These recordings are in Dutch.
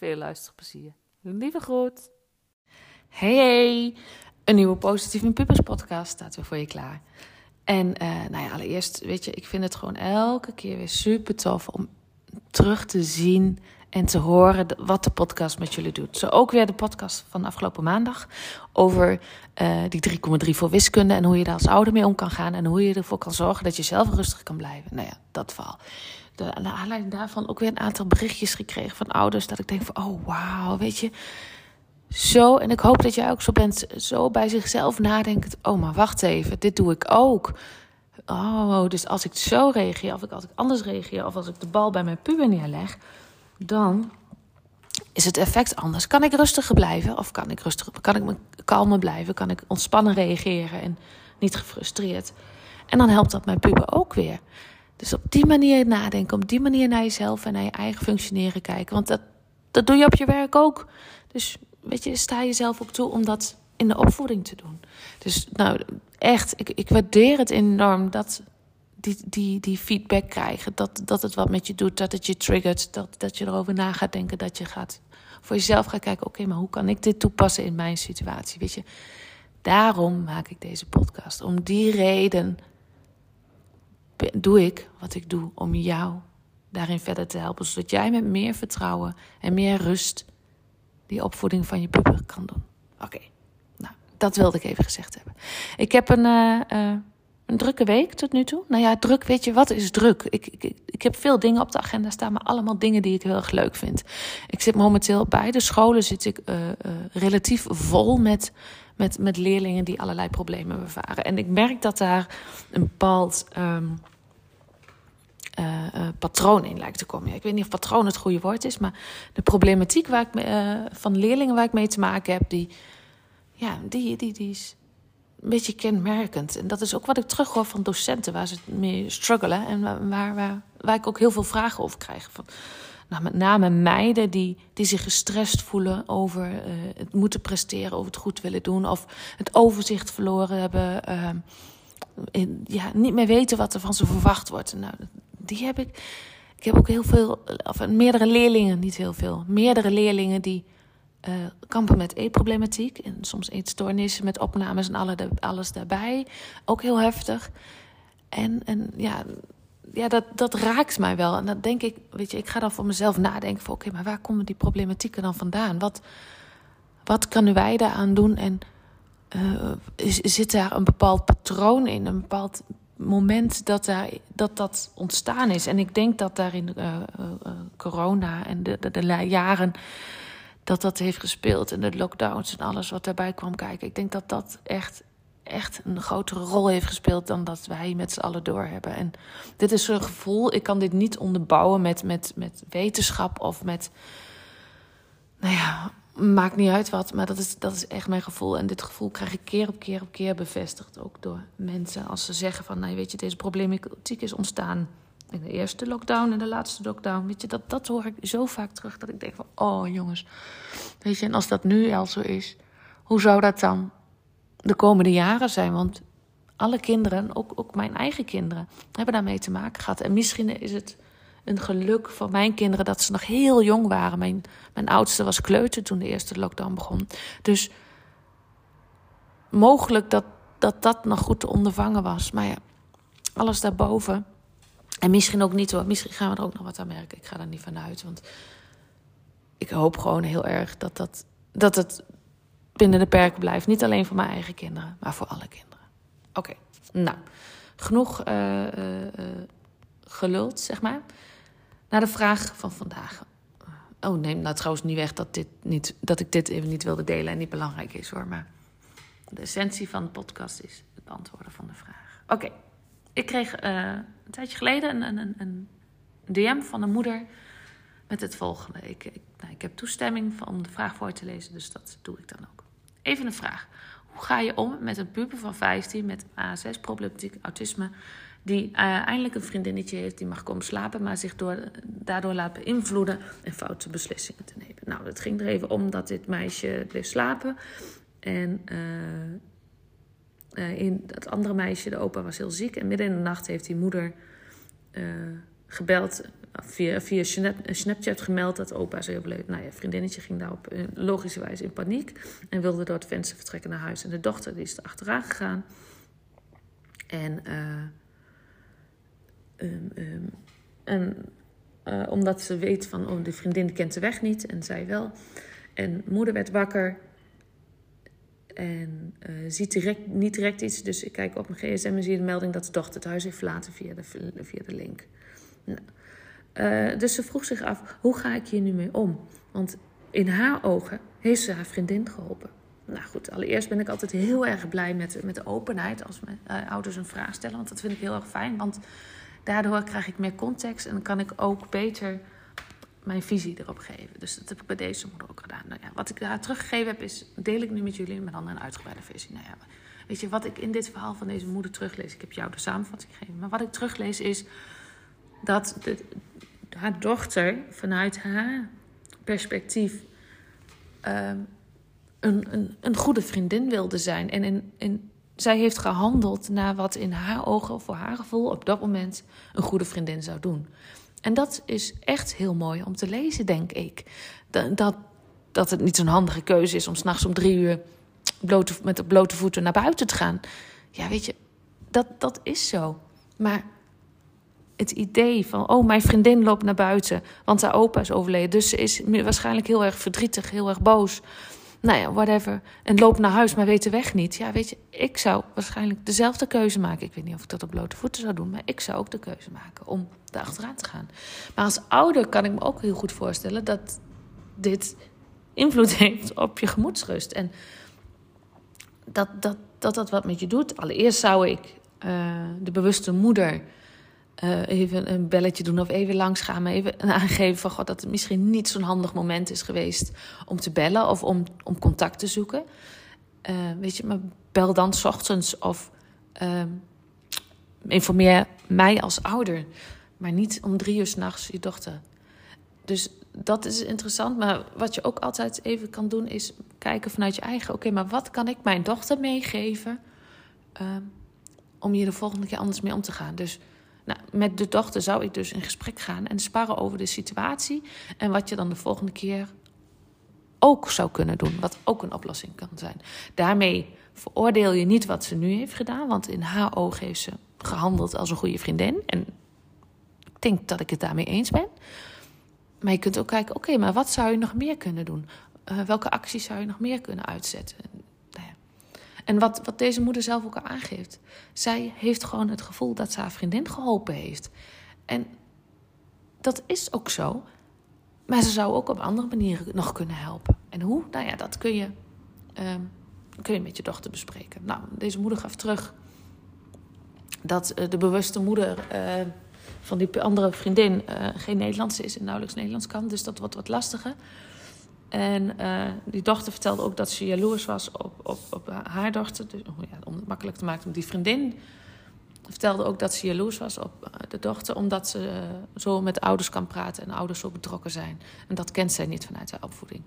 Veel luisterplezier. Lieve groet. Hey, hey. Een nieuwe Positief in Pubers podcast staat weer voor je klaar. En uh, nou ja, allereerst, weet je, ik vind het gewoon elke keer weer super tof om terug te zien en te horen wat de podcast met jullie doet. Zo ook weer de podcast van afgelopen maandag over uh, die 3,3 voor wiskunde en hoe je daar als ouder mee om kan gaan en hoe je ervoor kan zorgen dat je zelf rustig kan blijven. Nou ja, dat verhaal. De, aanleiding daarvan ook weer een aantal berichtjes gekregen van ouders dat ik denk van, oh wauw, weet je, zo, en ik hoop dat jij ook zo bent, zo bij zichzelf nadenkt. Oh, maar wacht even, dit doe ik ook. Oh, dus als ik zo reageer, of als ik anders reageer, of als ik de bal bij mijn puber neerleg, dan is het effect anders. Kan ik rustiger blijven? Of kan ik rustiger, kan ik me kalmer blijven? Kan ik ontspannen reageren en niet gefrustreerd? En dan helpt dat mijn puber ook weer. Dus op die manier nadenken, op die manier naar jezelf en naar je eigen functioneren kijken. Want dat, dat doe je op je werk ook. Dus weet je, sta jezelf ook toe om dat in de opvoeding te doen. Dus nou, echt, ik, ik waardeer het enorm dat die, die, die feedback krijgen. Dat, dat het wat met je doet, dat het je triggert. Dat, dat je erover na gaat denken, dat je gaat voor jezelf gaat kijken... oké, maar hoe kan ik dit toepassen in mijn situatie? Weet je, daarom maak ik deze podcast. Om die reden doe ik wat ik doe om jou daarin verder te helpen. Zodat jij met meer vertrouwen en meer rust die opvoeding van je puber kan doen. Oké, nou, dat wilde ik even gezegd hebben. Ik heb een, uh, uh, een drukke week tot nu toe. Nou ja, druk, weet je, wat is druk? Ik, ik, ik heb veel dingen op de agenda staan, maar allemaal dingen die ik heel erg leuk vind. Ik zit momenteel bij de scholen, zit ik uh, relatief vol met, met, met leerlingen die allerlei problemen ervaren. En ik merk dat daar een bepaald... Um, uh, uh, patroon in lijkt te komen. Ik weet niet of patroon het goede woord is, maar de problematiek waar ik uh, van leerlingen waar ik mee te maken heb, die, ja, die, die, die is een beetje kenmerkend. En dat is ook wat ik terughoor van docenten waar ze mee struggelen en waar, waar, waar, ik ook heel veel vragen over krijg. Van, nou, met name meiden die, die zich gestrest voelen over het moeten presteren, over het goed willen doen, of het overzicht verloren hebben. In, ja, niet meer weten wat er van ze verwacht wordt. Nou, die heb ik. Ik heb ook heel veel, of meerdere leerlingen, niet heel veel, meerdere leerlingen die uh, kampen met eetproblematiek. En soms eetstoornissen met opnames en alle, alles daarbij. Ook heel heftig. En, en ja, ja dat, dat raakt mij wel. En dan denk ik, weet je, ik ga dan voor mezelf nadenken van... oké, maar waar komen die problematieken dan vandaan? Wat, wat kunnen wij daaraan doen? En uh, zit daar een bepaald patroon in? Een bepaald moment dat, daar, dat dat ontstaan is. En ik denk dat daar in uh, uh, corona en de, de, de, jaren dat dat heeft gespeeld. En de lockdowns en alles wat daarbij kwam kijken. Ik denk dat dat echt, echt een grotere rol heeft gespeeld dan dat wij met z'n allen doorhebben. En dit is een gevoel, ik kan dit niet onderbouwen met, met, met wetenschap of met. Nou ja, maakt niet uit wat, maar dat is, dat is echt mijn gevoel. En dit gevoel krijg ik keer op keer op keer bevestigd. Ook door mensen als ze zeggen van, nou weet je, deze problematiek is ontstaan in de eerste lockdown en de laatste lockdown. Weet je, dat, dat hoor ik zo vaak terug dat ik denk van, oh jongens. Weet je, en als dat nu al zo is, hoe zou dat dan de komende jaren zijn? Want alle kinderen, ook, ook mijn eigen kinderen, hebben daarmee te maken gehad. En misschien is het een geluk voor mijn kinderen dat ze nog heel jong waren. Mijn, mijn oudste was kleuter toen de eerste lockdown begon. Dus mogelijk dat, dat dat nog goed te ondervangen was. Maar ja, alles daarboven. En misschien ook niet hoor. Misschien gaan we er ook nog wat aan merken. Ik ga er niet vanuit. Want ik hoop gewoon heel erg dat, dat, dat het binnen de perken blijf. Niet alleen voor mijn eigen kinderen, maar voor alle kinderen. Oké, nou, genoeg uh, geluld, zeg maar. Naar de vraag van vandaag. Oh, neem nou trouwens niet weg dat, dit niet, dat ik dit even niet wilde delen en niet belangrijk is hoor. Maar de essentie van de podcast is het beantwoorden van de vraag. Oké, ik kreeg een tijdje geleden een, een, een DM van een moeder met het volgende. Ik, ik, nou, ik heb toestemming om de vraag voor te lezen, dus dat doe ik dan ook. Even een vraag. Hoe ga je om met een puber van 15 met ASS-problematiek, autisme, die uh, eindelijk een vriendinnetje heeft die mag komen slapen, maar zich door, daardoor laat beïnvloeden en foute beslissingen te nemen? Nou, het ging er even om dat dit meisje bleef slapen. En uh, uh, in dat andere meisje, de opa, was heel ziek. En midden in de nacht heeft die moeder gebeld via, via Snapchat gemeld dat opa is overleden. Nou ja, vriendinnetje ging daarop eh, logischerwijs in paniek en wilde door het venster vertrekken naar huis. En de dochter die is er achteraan gegaan. En, uh, um, um, en uh, omdat ze weet van, oh, de vriendin kent de weg niet en zij wel. En moeder werd wakker en uh, ziet direct, niet direct iets. Dus ik kijk op mijn gsm en zie de melding dat de dochter het huis heeft verlaten via de, via de link. Nou, uh, dus ze vroeg zich af, hoe ga ik hier nu mee om? Want in haar ogen heeft ze haar vriendin geholpen. Nou goed, allereerst ben ik altijd heel erg blij met, met de openheid als mijn uh, ouders een vraag stellen. Want dat vind ik heel erg fijn. Want daardoor krijg ik meer context en kan ik ook beter mijn visie erop geven. Dus dat heb ik bij deze moeder ook gedaan. Nou ja, wat ik daar teruggegeven heb, is deel ik nu met jullie, maar dan een uitgebreide versie. Nou ja, weet je, wat ik in dit verhaal van deze moeder teruglees, ik heb jou de samenvatting gegeven, maar wat ik teruglees is dat haar dochter vanuit haar perspectief uh, een, een, een goede vriendin wilde zijn. En in, zij heeft gehandeld naar wat in haar ogen, voor haar gevoel, op dat moment een goede vriendin zou doen. En dat is echt heel mooi om te lezen, denk ik. Dat, dat, dat het niet zo'n handige keuze is om s'nachts om drie uur blote, met de blote voeten naar buiten te gaan. Ja, weet je, dat, dat is zo. Maar het idee van, oh, mijn vriendin loopt naar buiten, want haar opa is overleden. Dus ze is waarschijnlijk heel erg verdrietig, heel erg boos. Nou ja, whatever. En loopt naar huis, maar weet de weg niet. Ja, weet je, ik zou waarschijnlijk dezelfde keuze maken. Ik weet niet of ik dat op blote voeten zou doen, maar ik zou ook de keuze maken om daar achteraan te gaan. Maar als ouder kan ik me ook heel goed voorstellen dat dit invloed heeft op je gemoedsrust. En dat dat, dat, dat wat met je doet. Allereerst zou ik uh, de bewuste moeder uh, even een belletje doen of even langs gaan. Maar even aangeven van God, dat het misschien niet zo'n handig moment is geweest om te bellen of om, om contact te zoeken. Uh, weet je, maar bel dan s ochtends of uh, informeer mij als ouder. Maar niet om drie uur s'nachts je dochter. Dus dat is interessant. Maar wat je ook altijd even kan doen, is kijken vanuit je eigen. Oké, maar wat kan ik mijn dochter meegeven om hier de volgende keer anders mee om te gaan? Dus nou, met de dochter zou ik dus in gesprek gaan en sparren over de situatie en wat je dan de volgende keer ook zou kunnen doen, wat ook een oplossing kan zijn. Daarmee veroordeel je niet wat ze nu heeft gedaan, want in haar oog heeft ze gehandeld als een goede vriendin. En ik denk dat ik het daarmee eens ben. Maar je kunt ook kijken, oké, maar wat zou je nog meer kunnen doen? Uh, welke acties zou je nog meer kunnen uitzetten? En wat, wat deze moeder zelf ook al aangeeft. Zij heeft gewoon het gevoel dat ze haar vriendin geholpen heeft. En dat is ook zo. Maar ze zou ook op andere manieren nog kunnen helpen. En hoe? Nou ja, dat kun je, um, kun je met je dochter bespreken. Nou, deze moeder gaf terug dat uh, de bewuste moeder uh, van die andere vriendin uh, geen Nederlands is en nauwelijks Nederlands kan. Dus dat wordt wat lastiger. En uh, die dochter vertelde ook dat ze jaloers was op, op, op haar dochter. Dus, oh ja, om het makkelijk te maken, die vriendin vertelde ook dat ze jaloers was op eh, de dochter, omdat ze uh, zo met ouders kan praten en ouders zo betrokken zijn. En dat kent zij niet vanuit haar opvoeding.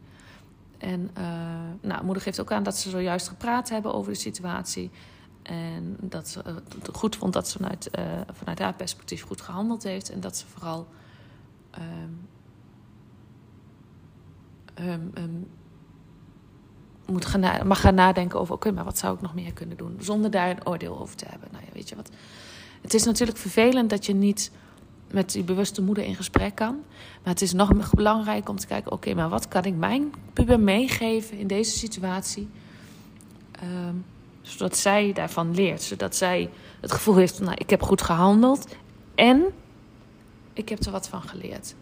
En uh, nou, moeder geeft ook aan dat ze zojuist gepraat hebben over de situatie. En dat ze het goed vond dat ze vanuit, vanuit haar perspectief goed gehandeld heeft. En dat ze vooral ehm, um, um, moet gaan mag gaan nadenken over: oké, maar wat zou ik nog meer kunnen doen? Zonder daar een oordeel over te hebben. Nou ja, weet je wat. Het is natuurlijk vervelend dat je niet met die bewuste moeder in gesprek kan. Maar het is nog belangrijk om te kijken: oké, maar wat kan ik mijn puber meegeven in deze situatie? Ehm, zodat zij daarvan leert. Zodat zij het gevoel heeft: nou, ik heb goed gehandeld en ik heb er wat van geleerd.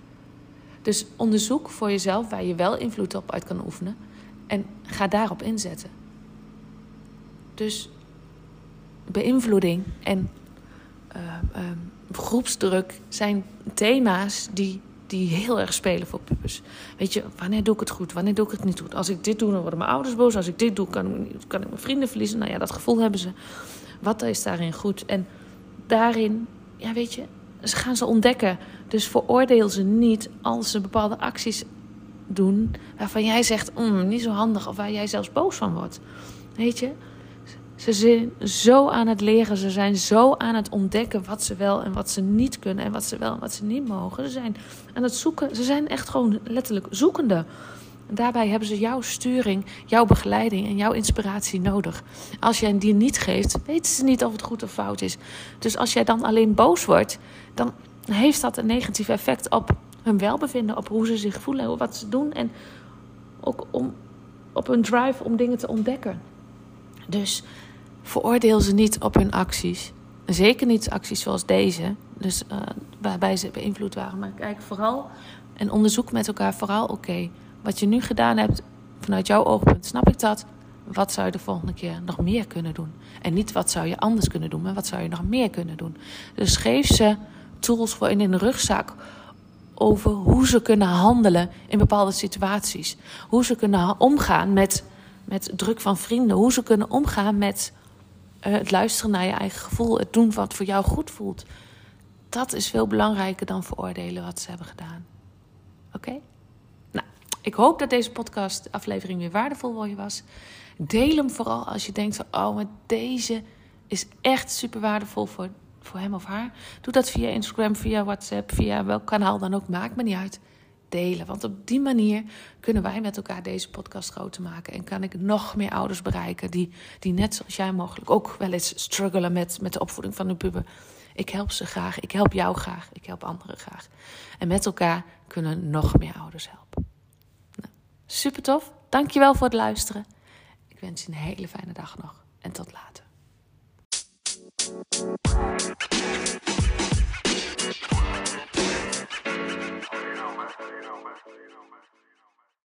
Dus onderzoek voor jezelf waar je wel invloed op uit kan oefenen. En ga daarop inzetten. Dus beïnvloeding en uh, groepsdruk zijn thema's die, die heel erg spelen voor pubers. Weet je, wanneer doe ik het goed? Wanneer doe ik het niet goed? Als ik dit doe, dan worden mijn ouders boos. Als ik dit doe, kan ik, kan ik mijn vrienden verliezen. Nou ja, dat gevoel hebben ze. Wat is daarin goed? En daarin, ja, weet je, ze gaan ze ontdekken. Dus veroordeel ze niet als ze bepaalde acties doen waarvan jij zegt, mm, niet zo handig, of waar jij zelfs boos van wordt. Weet je, ze zijn zo aan het leren, ze zijn zo aan het ontdekken wat ze wel en wat ze niet kunnen en wat ze wel en wat ze niet mogen. Ze zijn aan het zoeken, ze zijn echt gewoon letterlijk zoekende. Daarbij hebben ze jouw sturing, jouw begeleiding en jouw inspiratie nodig. Als jij die niet geeft, weten ze niet of het goed of fout is. Dus als jij dan alleen boos wordt, dan heeft dat een negatief effect op hun welbevinden, op hoe ze zich voelen, wat ze doen en ook om, op hun drive om dingen te ontdekken. Dus veroordeel ze niet op hun acties. Zeker niet acties zoals deze, dus, uh, waarbij ze beïnvloed waren. Maar kijk vooral en onderzoek met elkaar vooral: oké, wat je nu gedaan hebt vanuit jouw oogpunt, snap ik dat? Wat zou je de volgende keer nog meer kunnen doen? En niet wat zou je anders kunnen doen, maar wat zou je nog meer kunnen doen? Dus geef ze tools voor in een rugzak over hoe ze kunnen handelen in bepaalde situaties. Hoe ze kunnen omgaan met, met druk van vrienden. Hoe ze kunnen omgaan met uh, het luisteren naar je eigen gevoel. Het doen wat voor jou goed voelt. Dat is veel belangrijker dan veroordelen wat ze hebben gedaan. Oké? Ik hoop dat deze podcast aflevering weer waardevol voor je was. Deel hem vooral als je denkt: oh, maar deze is echt super waardevol voor voor hem of haar. Doe dat via Instagram, via WhatsApp, via welk kanaal dan ook. Maakt me niet uit. Delen. Want op die manier kunnen wij met elkaar deze podcast groter maken. En kan ik nog meer ouders bereiken die, die net zoals jij mogelijk ook wel eens struggelen met, met de opvoeding van hun puber. Ik help ze graag. Ik help jou graag. Ik help anderen graag. En met elkaar kunnen nog meer ouders helpen. Super tof. Dankjewel voor het luisteren. Ik wens je een hele fijne dag nog. En tot later.